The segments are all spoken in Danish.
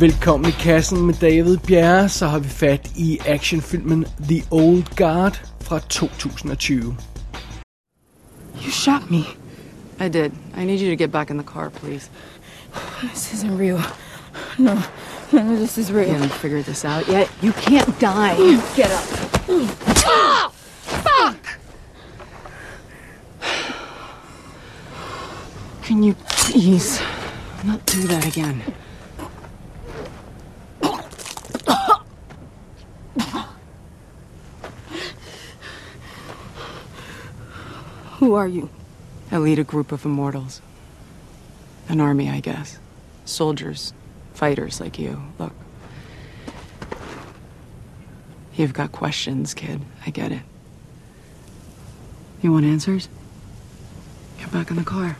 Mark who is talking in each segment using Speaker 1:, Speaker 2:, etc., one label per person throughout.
Speaker 1: Velkommen i kassen med David Bjerre, så har vi fat i actionfilmen The Old Guard fra 2020.
Speaker 2: You shot me.
Speaker 3: I did. I need you to get back in the car, please.
Speaker 2: This isn't real. No, none of this is real.
Speaker 3: You
Speaker 2: real.
Speaker 3: haven't figured this out yet. You can't die.
Speaker 2: Get up. Fuck!
Speaker 3: Can you please not do that again?
Speaker 2: Who are you?
Speaker 3: I lead a group of immortals. An army, I guess. Soldiers, fighters like you. Look. You've got questions, kid. I get it. You want answers? Get back in the car.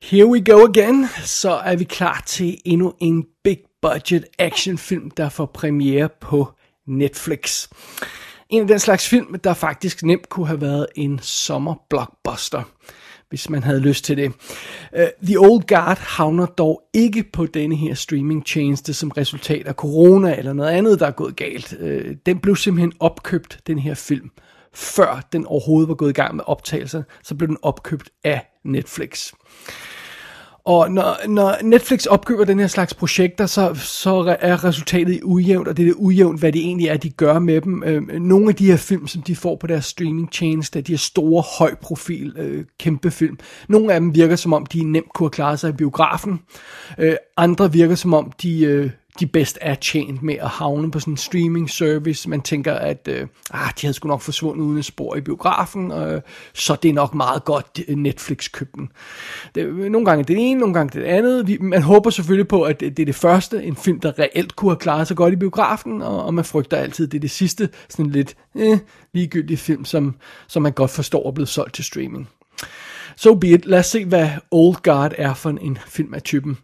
Speaker 1: Here we go again, så er vi klar til endnu en big budget actionfilm, der får premiere på Netflix. En af den slags film, der faktisk nemt kunne have været en sommerblockbuster, hvis man havde lyst til det. Uh, The Old Guard havner dog ikke på denne her streamingtjeneste som resultat af corona eller noget andet, der er gået galt. Uh, den blev simpelthen opkøbt, den her film, før den overhovedet var gået i gang med optagelser, så blev den opkøbt af Netflix. Og når, når Netflix opkøber den her slags projekter, så, så er resultatet ujævnt, og det er ujævnt, hvad det egentlig er, de gør med dem. Øhm, nogle af de her film, som de får på deres streamingtjeneste, de her store, høj profil, øh, kæmpe film, nogle af dem virker som om, de nemt kunne have klaret sig i biografen. Øh, andre virker som om, de, øh, de bedst er tjent med at havne på sådan en streaming service. Man tænker, at øh, ah, de havde sgu nok forsvundet uden et spor i biografen, øh, så det er nok meget godt øh, Netflix købten. Det, nogle gange det det ene, nogle gange det andet. Vi, man håber selvfølgelig på, at det, det er det første, en film, der reelt kunne have klaret sig godt i biografen, og, og man frygter altid, at det er det sidste, sådan lidt eh, ligegyldige film, som, som man godt forstår er blevet solgt til streaming. So be it. Lad os se, hvad Old Guard er for en film af typen.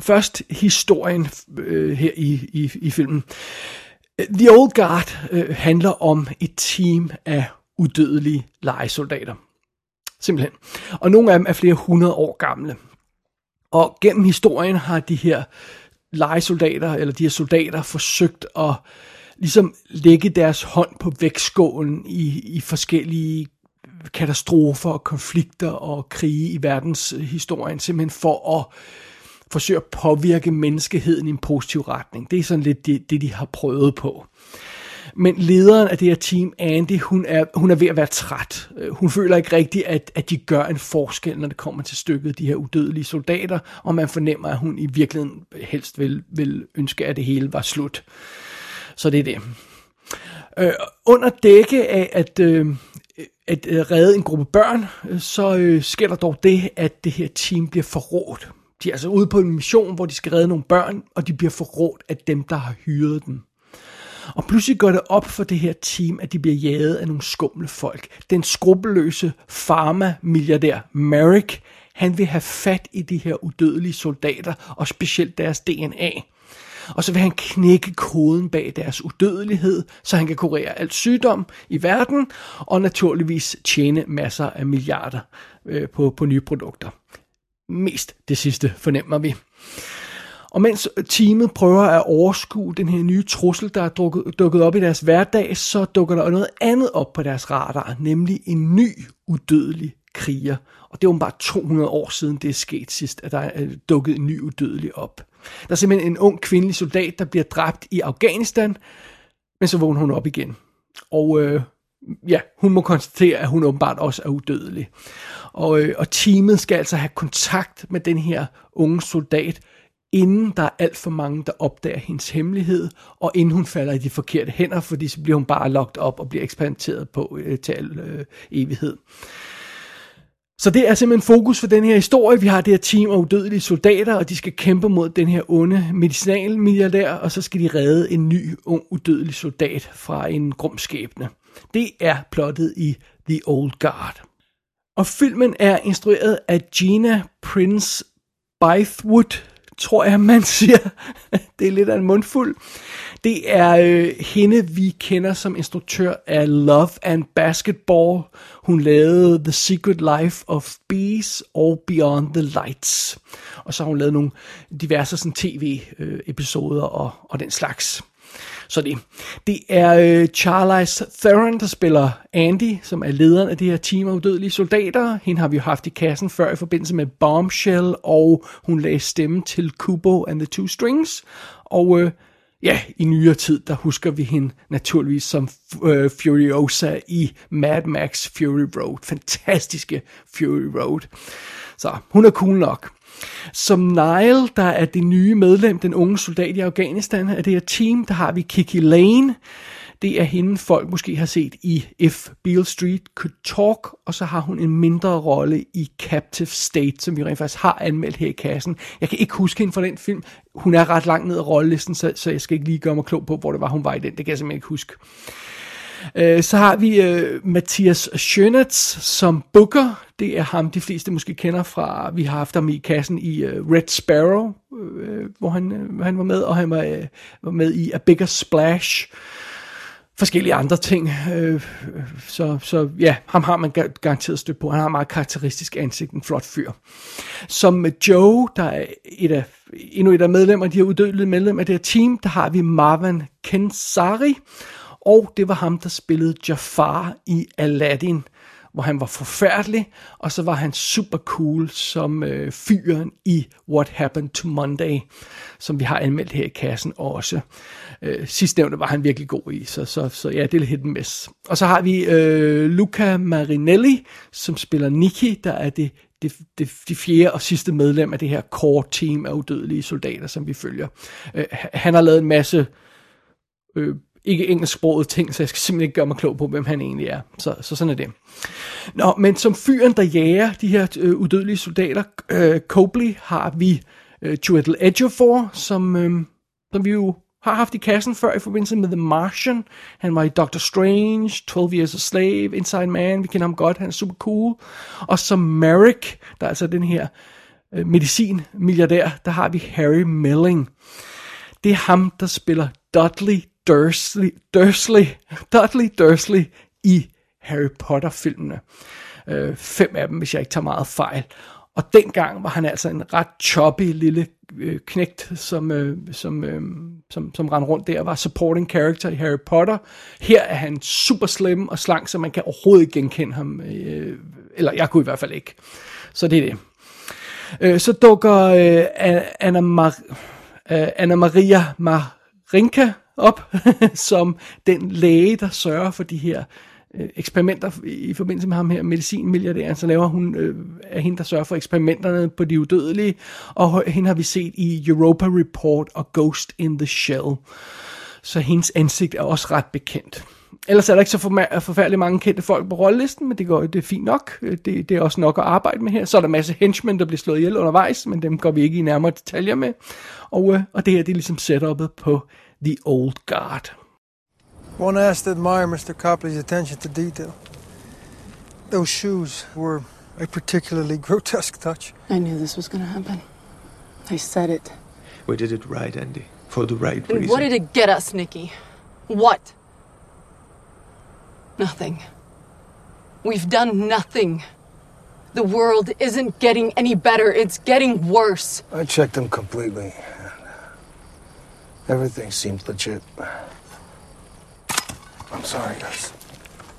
Speaker 1: Først historien øh, her i, i, i filmen. The Old Guard øh, handler om et team af udødelige legesoldater. Simpelthen. Og nogle af dem er flere hundrede år gamle. Og gennem historien har de her legesoldater, eller de her soldater, forsøgt at ligesom lægge deres hånd på vægtskålen i, i forskellige katastrofer og konflikter og krige i verdenshistorien, simpelthen for at forsøge at påvirke menneskeheden i en positiv retning. Det er sådan lidt det, det de har prøvet på. Men lederen af det her team, Andy, hun er, hun er ved at være træt. Øh, hun føler ikke rigtigt, at, at de gør en forskel, når det kommer til stykket, de her udødelige soldater, og man fornemmer, at hun i virkeligheden helst vil, vil ønske, at det hele var slut. Så det er det. Øh, under dække af at, øh, at øh, redde en gruppe børn, øh, så øh, sker der dog det, at det her team bliver forrådt. De er altså ude på en mission, hvor de skal redde nogle børn, og de bliver forrådt af dem, der har hyret dem. Og pludselig går det op for det her team, at de bliver jaget af nogle skumle folk. Den skrupelløse farma-milliardær Merrick, han vil have fat i de her udødelige soldater, og specielt deres DNA. Og så vil han knække koden bag deres udødelighed, så han kan kurere alt sygdom i verden, og naturligvis tjene masser af milliarder øh, på, på nye produkter. Mest det sidste fornemmer vi. Og mens teamet prøver at overskue den her nye trussel, der er dukket, dukket op i deres hverdag, så dukker der noget andet op på deres radar, nemlig en ny udødelig kriger. Og det er bare 200 år siden, det er sket sidst, at der er øh, dukket en ny udødelig op. Der er simpelthen en ung kvindelig soldat, der bliver dræbt i Afghanistan, men så vågner hun op igen. Og øh, ja, hun må konstatere, at hun åbenbart også er udødelig. Og, øh, og teamet skal altså have kontakt med den her unge soldat, inden der er alt for mange, der opdager hendes hemmelighed, og inden hun falder i de forkerte hænder, fordi så bliver hun bare lagt op og bliver eksperimenteret på øh, til al øh, evighed. Så det er simpelthen fokus for den her historie. Vi har det her team af udødelige soldater, og de skal kæmpe mod den her onde medicinalmilliardær, og så skal de redde en ny, ung, udødelig soldat fra en grum skæbne. Det er plottet i The Old Guard. Og filmen er instrueret af Gina Prince Bythewood, tror jeg, man siger. det er lidt af en mundfuld. Det er øh, hende, vi kender som instruktør af Love and Basketball. Hun lavede The Secret Life of Bees og Beyond the Lights. Og så har hun lavet nogle diverse sådan, tv-episoder øh, og, og den slags. Så det, det er øh, Charlize Theron, der spiller Andy, som er lederen af det her team af udødelige soldater. Hende har vi jo haft i kassen før i forbindelse med Bombshell, og hun lagde stemme til Kubo and the Two Strings. Og øh, ja, i nyere tid, der husker vi hende naturligvis som øh, Furiosa i Mad Max Fury Road. Fantastiske Fury Road. Så hun er cool nok. Som Nile, der er det nye medlem, den unge soldat i Afghanistan af det her team, der har vi Kiki Lane. Det er hende, folk måske har set i If Beale Street Could Talk, og så har hun en mindre rolle i Captive State, som vi rent faktisk har anmeldt her i kassen. Jeg kan ikke huske hende fra den film. Hun er ret langt ned ad rollelisten, så, så jeg skal ikke lige gøre mig klog på, hvor det var, hun var i den. Det kan jeg simpelthen ikke huske. Øh, så har vi øh, Mathias Schönitz som Booker. Det er ham, de fleste måske kender fra, vi har haft ham i kassen i øh, Red Sparrow, øh, hvor han, øh, han var med, og han var, øh, var med i A Bigger Splash forskellige andre ting. Øh, så, så ja, ham har man garanteret stødt på. Han har meget karakteristisk ansigt, en flot fyr. Som Joe, der er et af, endnu et af medlemmer, de her uddødelige medlemmer af det her team, der har vi Marvin Kensari, og det var ham, der spillede Jafar i Aladdin, hvor han var forfærdelig, og så var han super cool som øh, fyren i What Happened to Monday, som vi har anmeldt her i kassen også. Øh, nævnte var han virkelig god i, så, så, så ja, det er lidt miss. Og så har vi øh, Luca Marinelli, som spiller Nicky, der er det det, det, det fjerde og sidste medlem af det her core team af udødelige soldater, som vi følger. Øh, han har lavet en masse øh, ikke engelsksproget ting, så jeg skal simpelthen ikke gøre mig klog på, hvem han egentlig er. Så, så sådan er det. Nå, men som fyren, der jager de her øh, udødelige soldater, øh, Copley, har vi øh, Chiwetel Ejiofor, som, øh, som vi jo har haft i kassen før i forbindelse med The Martian. Han var i Doctor Strange, 12 Years a Slave, Inside Man, vi kender ham godt, han er super cool. Og som Merrick, der er altså den her øh, medicin-milliardær, der har vi Harry Melling. Det er ham, der spiller Dudley Dursley, Dursley, Dudley Dursley i Harry Potter-filmene. Øh, fem af dem, hvis jeg ikke tager meget fejl. Og dengang var han altså en ret choppy lille øh, knægt, som, øh, som, øh, som, som rendte rundt der og var supporting character i Harry Potter. Her er han super slim og slank, så man kan overhovedet ikke genkende ham. Øh, eller jeg kunne i hvert fald ikke. Så det er det. Øh, så dukker øh, Anna, Mar- øh, Anna Maria Marinka op som den læge, der sørger for de her øh, eksperimenter i forbindelse med ham her, medicinmilliardæren, så laver hun, øh, er hende, der sørger for eksperimenterne på de udødelige, og hende har vi set i Europa Report og Ghost in the Shell. Så hendes ansigt er også ret bekendt. Ellers er der ikke så forfærdeligt mange kendte folk på rollelisten, men det, går, det er fint nok. Øh, det, det er også nok at arbejde med her. Så er der en masse henchmen, der bliver slået ihjel undervejs, men dem går vi ikke i nærmere detaljer med. Og, øh, og det her det er ligesom setupet på the old guard.
Speaker 4: One has to admire Mr. Copley's attention to detail. Those shoes were a particularly grotesque touch.
Speaker 3: I knew this was going to happen. I said it.
Speaker 5: We did it right, Andy. For the right
Speaker 3: and
Speaker 5: reason.
Speaker 3: What did it get us, Nikki? What? Nothing. We've done nothing. The world isn't getting any better, it's getting worse.
Speaker 4: I checked them completely. Everything seemed legit. I'm sorry, guys.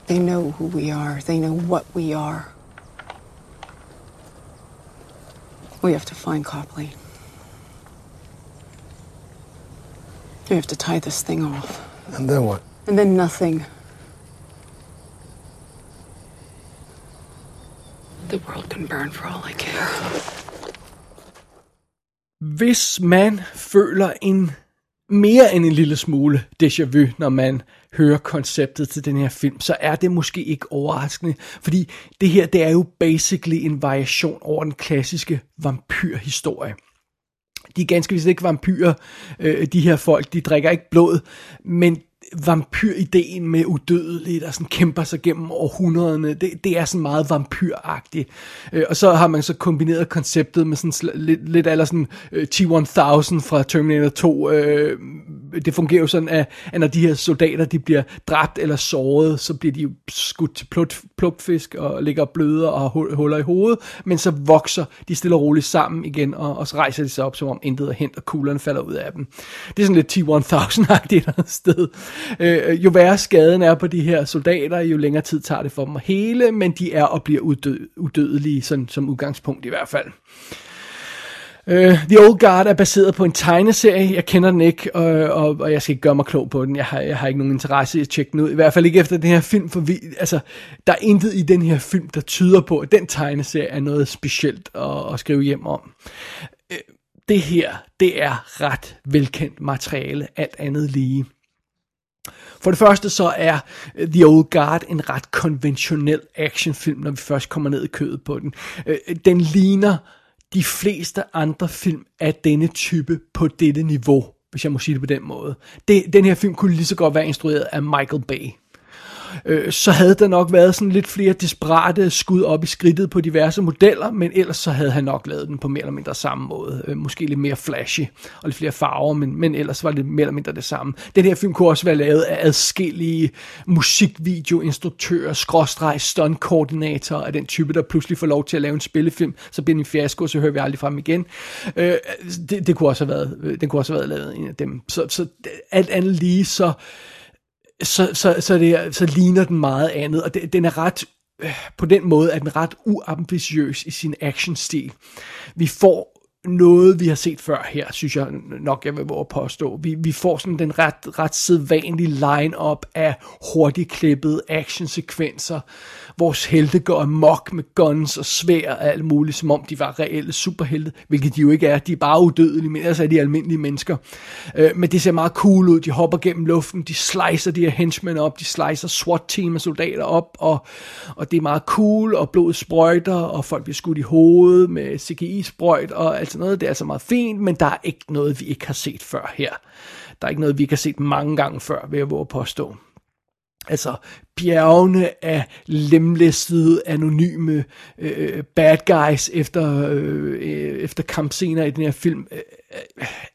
Speaker 3: They know who we are. They know what we are. We have to find Copley. We have to tie this thing off.
Speaker 4: And then what?
Speaker 3: And then nothing. The world can burn for all I care.
Speaker 1: Hvis man føler en mere end en lille smule déjà vu, når man hører konceptet til den her film, så er det måske ikke overraskende, fordi det her, det er jo basically en variation over den klassiske vampyrhistorie. De er ganske vist ikke vampyrer, øh, de her folk, de drikker ikke blod, men vampyrideen med udødelige, der sådan kæmper sig gennem århundrederne, det, det er sådan meget vampyragtigt. Øh, og så har man så kombineret konceptet med sådan sl- lidt, lidt aller sådan øh, T-1000 fra Terminator 2. Øh, det fungerer jo sådan, at, at når de her soldater, de bliver dræbt eller såret, så bliver de skudt til plut, plupfisk og ligger bløder og har huller i hovedet, men så vokser de stille og roligt sammen igen, og, og så rejser de sig op, som om intet er hent, og kuglerne falder ud af dem. Det er sådan lidt T-1000-agtigt et sted. Øh, jo værre skaden er på de her soldater, jo længere tid tager det for dem at hele, men de er og bliver uddø- udødelige, sådan, som udgangspunkt i hvert fald. Uh, The Old Guard er baseret på en tegneserie. Jeg kender den ikke, og, og, og jeg skal ikke gøre mig klog på den. Jeg har, jeg har ikke nogen interesse i at tjekke den ud. I hvert fald ikke efter den her film, for vi, altså, der er intet i den her film, der tyder på, at den tegneserie er noget specielt at, at skrive hjem om. Uh, det her, det er ret velkendt materiale, alt andet lige. For det første så er The Old Guard en ret konventionel actionfilm, når vi først kommer ned i kødet på den. Øh, den ligner de fleste andre film af denne type på dette niveau, hvis jeg må sige det på den måde. Det, den her film kunne lige så godt være instrueret af Michael Bay øh, så havde der nok været sådan lidt flere desperate skud op i skridtet på diverse modeller, men ellers så havde han nok lavet den på mere eller mindre samme måde. Øh, måske lidt mere flashy og lidt flere farver, men, men ellers var det mere eller mindre det samme. Den her film kunne også være lavet af adskillige musikvideoinstruktører, skråstreg, stuntkoordinatorer af den type, der pludselig får lov til at lave en spillefilm, så bliver den en fiasko, så hører vi aldrig fra dem igen. Øh, det, det kunne også have været, øh, den kunne også have været lavet en af dem. Så, så alt andet lige, så så, så, så, det, så ligner den meget andet, og det, den er ret, øh, på den måde er den ret uambitiøs i sin actionstil. Vi får noget, vi har set før her, synes jeg nok, jeg vil våge at påstå. Vi, vi får sådan den ret, ret sædvanlige line-up af hurtigt klippede actionsekvenser. Vores helte går amok med guns og svær og alt muligt, som om de var reelle superhelte, hvilket de jo ikke er. De er bare udødelige, men ellers er de almindelige mennesker. Øh, men det ser meget cool ud. De hopper gennem luften, de slicer de her henchmen op, de slicer SWAT-team af soldater op, og, og det er meget cool, og blodet sprøjter, og folk bliver skudt i hovedet med CGI-sprøjt, og alt sådan noget. Det er altså meget fint, men der er ikke noget, vi ikke har set før her. Der er ikke noget, vi ikke har set mange gange før, vil jeg våge at påstå. Altså bjergene af lemlæstede, anonyme øh, bad guys efter, øh, øh, efter kampscener i den her film øh,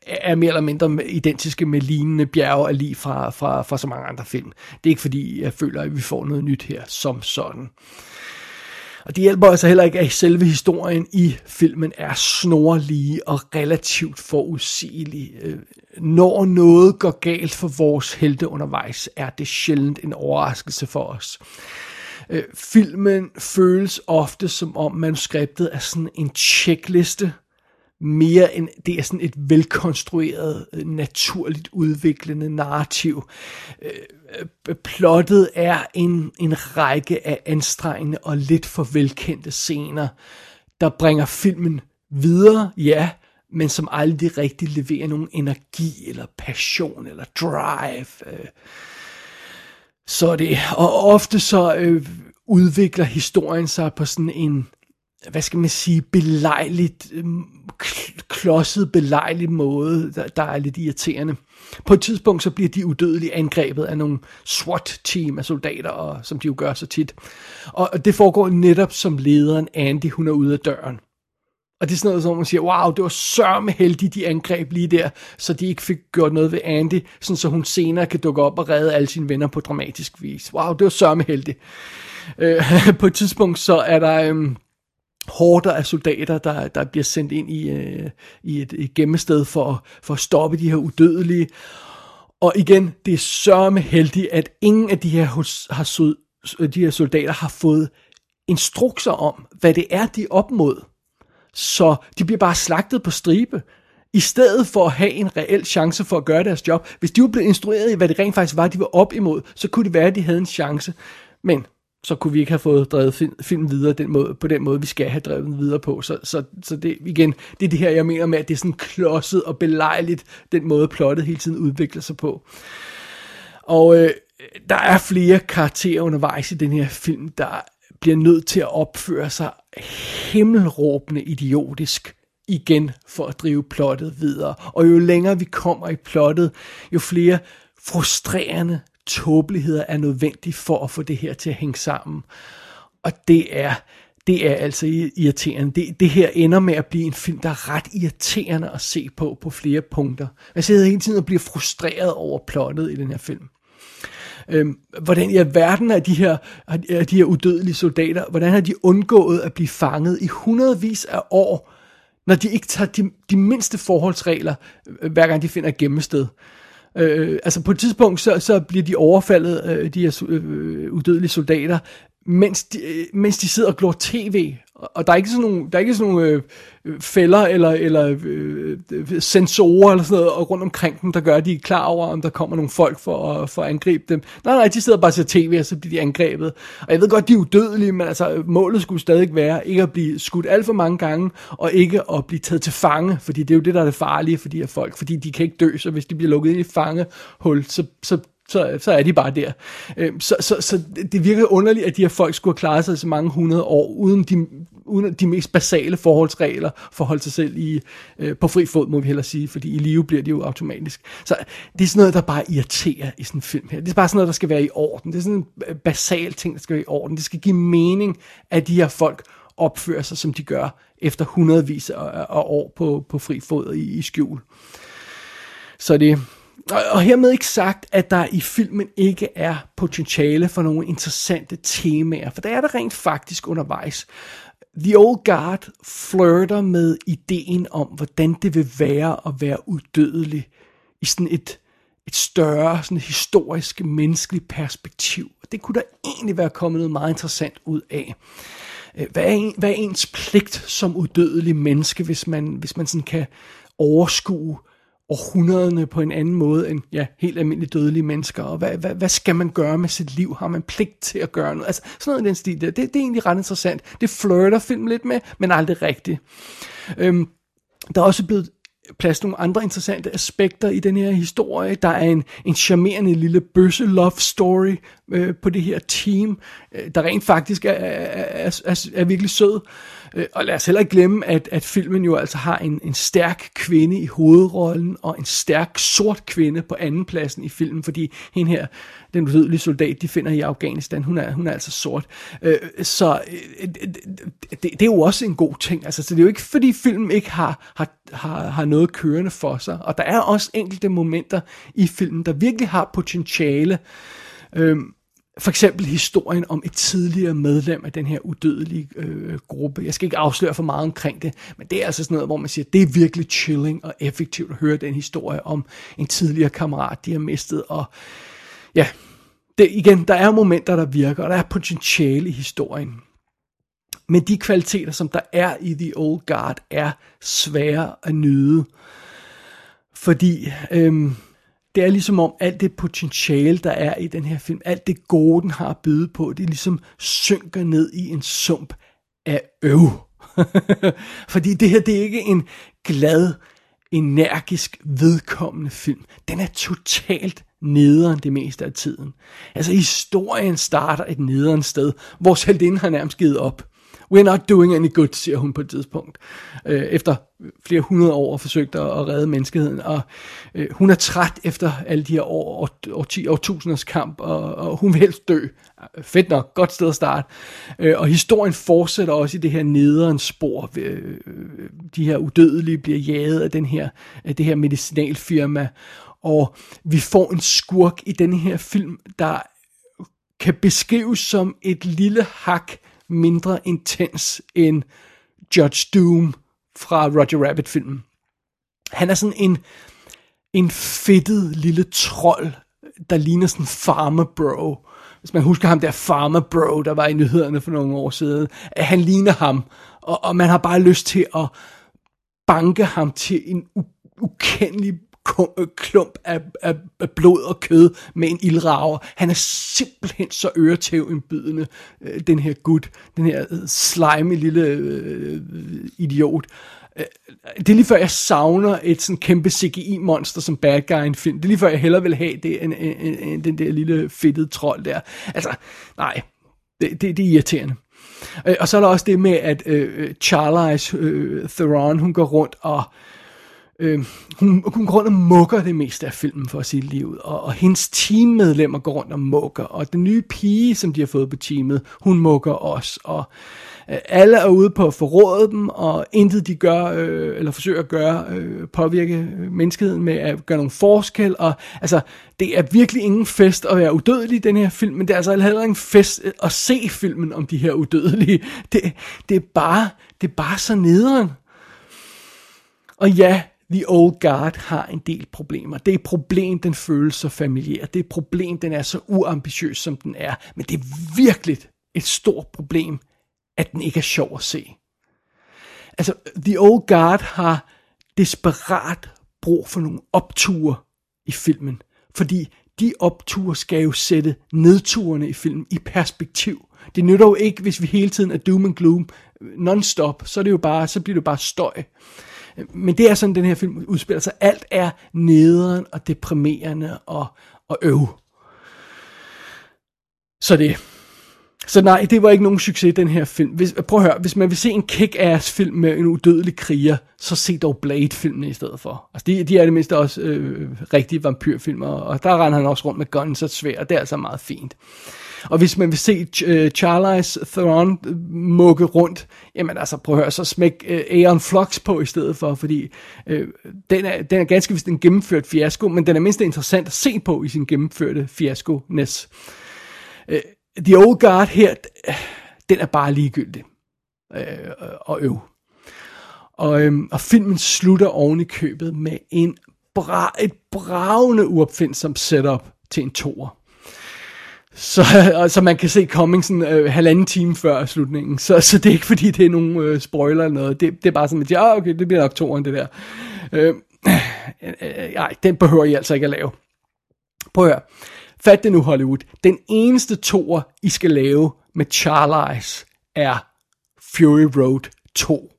Speaker 1: er mere eller mindre identiske med lignende bjerge af lige fra, fra, fra så mange andre film. Det er ikke fordi, jeg føler, at vi får noget nyt her som sådan. Øh, og det hjælper altså heller ikke, at selve historien i filmen er snorlige og relativt forudsigelig. Øh, når noget går galt for vores helte undervejs, er det sjældent en overraskelse for os. Øh, filmen føles ofte som om manuskriptet er sådan en checkliste, mere end det er sådan et velkonstrueret, øh, naturligt udviklende narrativ. Øh, øh, plottet er en, en række af anstrengende og lidt for velkendte scener, der bringer filmen videre, ja, men som aldrig rigtig leverer nogen energi, eller passion, eller drive. Øh. Så det, og ofte så øh, udvikler historien sig på sådan en, hvad skal man sige, belejligt, øh, klodset belejlig måde, der, der er lidt irriterende. På et tidspunkt så bliver de udødelige angrebet af nogle SWAT-team af soldater, og, som de jo gør så tit. Og det foregår netop som lederen Andy, hun er ude af døren. Og det er sådan noget, som man siger, wow, det var sørme heldigt, de angreb lige der, så de ikke fik gjort noget ved Andy, sådan så hun senere kan dukke op og redde alle sine venner på dramatisk vis. Wow, det var sørme heldigt. Øh, på et tidspunkt så er der... Øh, hårder af soldater, der, der bliver sendt ind i, øh, i et, et gemmested for, for at stoppe de her udødelige. Og igen, det er sørme heldigt, at ingen af de her, har, de her soldater har fået instrukser om, hvad det er, de er op mod. Så de bliver bare slagtet på stribe i stedet for at have en reel chance for at gøre deres job. Hvis de var blevet instrueret i, hvad det rent faktisk var, de var op imod, så kunne det være, at de havde en chance. Men så kunne vi ikke have fået drevet film, film videre den måde, på den måde, vi skal have drevet den videre på. Så, så, så det, igen, det er det her, jeg mener med, at det er sådan klodset og belejligt, den måde plottet hele tiden udvikler sig på. Og øh, der er flere karakterer undervejs i den her film, der bliver nødt til at opføre sig himmelråbende idiotisk igen for at drive plottet videre. Og jo længere vi kommer i plottet, jo flere frustrerende tåbeligheder er nødvendige for at få det her til at hænge sammen. Og det er, det er altså irriterende. Det, det her ender med at blive en film, der er ret irriterende at se på på flere punkter. Jeg sidder hele tiden og bliver frustreret over plottet i den her film. Øhm, hvordan i verden er de her, er de her udødelige soldater, hvordan har de undgået at blive fanget i hundredvis af år, når de ikke tager de, de mindste forholdsregler, øh, hver gang de finder et gemmested. Øh, altså på et tidspunkt, så, så bliver de overfaldet, øh, de her øh, udødelige soldater, mens de, øh, mens de sidder og glor tv. Og der er ikke sådan nogle, der er ikke sådan nogle øh, fælder eller, eller øh, øh sensorer eller sådan noget rundt omkring dem, der gør, at de er klar over, om der kommer nogle folk for at, for at angribe dem. Nej, nej, de sidder bare og ser tv, og så bliver de angrebet. Og jeg ved godt, de er udødelige, men altså, målet skulle stadig være ikke at blive skudt alt for mange gange, og ikke at blive taget til fange, fordi det er jo det, der er det farlige for de her folk, fordi de kan ikke dø, så hvis de bliver lukket ind i fangehul, så, så så, så er de bare der. Øh, så, så, så det virker underligt, at de her folk skulle have klaret sig så mange hundrede år, uden de, uden de mest basale forholdsregler for at holde sig selv i, øh, på fri fod, må vi hellere sige, fordi i live bliver de jo automatisk. Så det er sådan noget, der bare irriterer i sådan en film her. Det er bare sådan noget, der skal være i orden. Det er sådan en basal ting, der skal være i orden. Det skal give mening, at de her folk opfører sig, som de gør, efter hundredvis af år på, på fri fod i, i skjul. Så det, og, og hermed ikke sagt, at der i filmen ikke er potentiale for nogle interessante temaer, for der er der rent faktisk undervejs. The Old Guard flirter med ideen om, hvordan det vil være at være udødelig i sådan et, et større sådan historisk, menneskeligt perspektiv. Det kunne der egentlig være kommet noget meget interessant ud af. Øh, hvad er, en, hvad er ens pligt som udødelig menneske, hvis man, hvis man sådan kan overskue århundrederne på en anden måde end ja, helt almindelige dødelige mennesker, og hvad, hvad, hvad skal man gøre med sit liv? Har man pligt til at gøre noget? Altså sådan noget i den stil der, det, det er egentlig ret interessant. Det flirter film lidt med, men aldrig rigtigt. Øhm, der er også blevet plads nogle andre interessante aspekter i den her historie. Der er en, en charmerende lille bøsse love story øh, på det her team, øh, der rent faktisk er, er, er, er virkelig sød. Øh, og lad os heller ikke glemme, at, at filmen jo altså har en, en stærk kvinde i hovedrollen, og en stærk sort kvinde på anden pladsen i filmen, fordi hende her, den udødelige soldat, de finder i Afghanistan, hun er, hun er altså sort. Øh, så øh, det, det er jo også en god ting. Altså, så det er jo ikke, fordi filmen ikke har, har, har, har noget kørende for sig. Og der er også enkelte momenter i filmen, der virkelig har potentiale. Øhm, for eksempel historien om et tidligere medlem af den her udødelige øh, gruppe. Jeg skal ikke afsløre for meget omkring det, men det er altså sådan noget, hvor man siger, det er virkelig chilling og effektivt at høre den historie om en tidligere kammerat, de har mistet. Og ja, det, igen, der er momenter, der virker, og der er potentiale i historien. Men de kvaliteter, som der er i The Old Guard, er svære at nyde. Fordi øhm, det er ligesom om alt det potentiale, der er i den her film, alt det gode, den har at byde på, det ligesom synker ned i en sump af øv. Fordi det her, det er ikke en glad, energisk, vedkommende film. Den er totalt nederen det meste af tiden. Altså historien starter et nederen sted, hvor Saldin har nærmest givet op. We're not doing any good, siger hun på et tidspunkt. Øh, efter flere hundrede år forsøgt at, at redde menneskeheden. Og øh, hun er træt efter alle de her år, år, 10 årtusinders kamp, og, og hun vil helst dø. Fedt nok, godt sted at starte. Øh, og historien fortsætter også i det her nederen spor. Øh, de her udødelige bliver jaget af den her, af det her medicinalfirma. Og vi får en skurk i den her film, der kan beskrives som et lille hak mindre intens end Judge Doom fra Roger Rabbit-filmen. Han er sådan en, en fedtet lille trold, der ligner sådan en farmer bro. Hvis man husker ham der farmer bro, der var i nyhederne for nogle år siden, at han ligner ham, og, og man har bare lyst til at banke ham til en ukendelig Øh, klump af, af, af blod og kød med en ildrager. Han er simpelthen så øretævindbydende, øh, den her gut, den her øh, slime lille øh, idiot. Øh, det er lige før, jeg savner et sådan kæmpe CGI-monster som bad guy i en film. Det er lige før, jeg hellere vil have det, end, end, end, end den der lille fedtede trold der. Altså, nej, det, det, det er irriterende. Og så er der også det med, at øh, Charlize øh, Theron, hun går rundt og Øh, Øhm, hun, hun går rundt og mukker det meste af filmen for sit liv, og, og hendes teammedlemmer går rundt og mukker, og den nye pige, som de har fået på teamet, hun mukker også, og øh, alle er ude på at forråde dem, og intet de gør, øh, eller forsøger at gøre, øh, påvirke øh, menneskeheden med at gøre nogle forskel, og altså, det er virkelig ingen fest at være udødelig i den her film, men det er altså heller ingen fest øh, at se filmen om de her udødelige. Det, det er bare, det er bare så nederen. Og ja, The Old Guard har en del problemer. Det er et problem, den føles så familiær. Det er et problem, den er så uambitiøs, som den er. Men det er virkelig et stort problem, at den ikke er sjov at se. Altså, The Old Guard har desperat brug for nogle opture i filmen. Fordi de opture skal jo sætte nedturene i filmen i perspektiv. Det nytter jo ikke, hvis vi hele tiden er doom and gloom øh, non-stop, så, er det jo bare, så bliver det jo bare støj. Men det er sådan, den her film udspiller sig. Alt er nederen og deprimerende og, og øv. Så det. Så nej, det var ikke nogen succes, den her film. Hvis, prøv at høre, hvis man vil se en kick-ass film med en udødelig kriger, så se dog Blade-filmen i stedet for. Altså, de, de er det mindste også øh, rigtige vampyrfilmer, og der render han også rundt med guns og svær, og det er altså meget fint. Og hvis man vil se Ch- øh, Charlize Theron øh, mukke rundt, jamen altså prøv at høre, så smæk uh, Aeon Flux på i stedet for, fordi uh, den, er, den er ganske vist en gennemført fiasko, men den er mindst interessant at se på i sin gennemførte fiasko-ness. Uh, The Old Guard her, den er bare ligegyldig uh, og øv. Og, øhm, og filmen slutter oven i købet med en bra, et bravende uopfindsom setup til en toer. Så, og, så man kan se coming sådan øh, halvanden time før slutningen. Så, så det er ikke fordi, det er nogen øh, spoiler eller noget. Det, det er bare sådan, at ja, ah, okay, det bliver nok toren, det der. Øh, øh, øh, den behøver I altså ikke at lave. Prøv at høre. Fat det nu, Hollywood. Den eneste toer, I skal lave med Charlize, er Fury Road 2.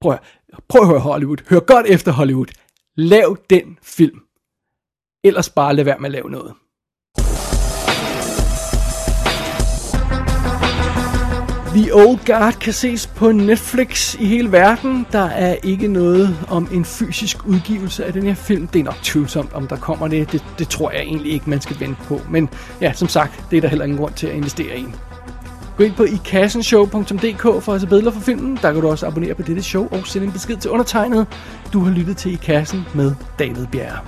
Speaker 1: Prøv at, prøv at høre Hollywood. Hør godt efter Hollywood. Lav den film. Ellers bare lad være med at lave noget. The Old Guard kan ses på Netflix i hele verden. Der er ikke noget om en fysisk udgivelse af den her film. Det er nok tvivlsomt, om der kommer det. Det, det tror jeg egentlig ikke, man skal vente på. Men ja, som sagt, det er der heller ingen grund til at investere i. Gå ind på ikassenshow.dk for at se billeder for filmen. Der kan du også abonnere på dette show og sende en besked til undertegnet. Du har lyttet til I Kassen med David Bjerre.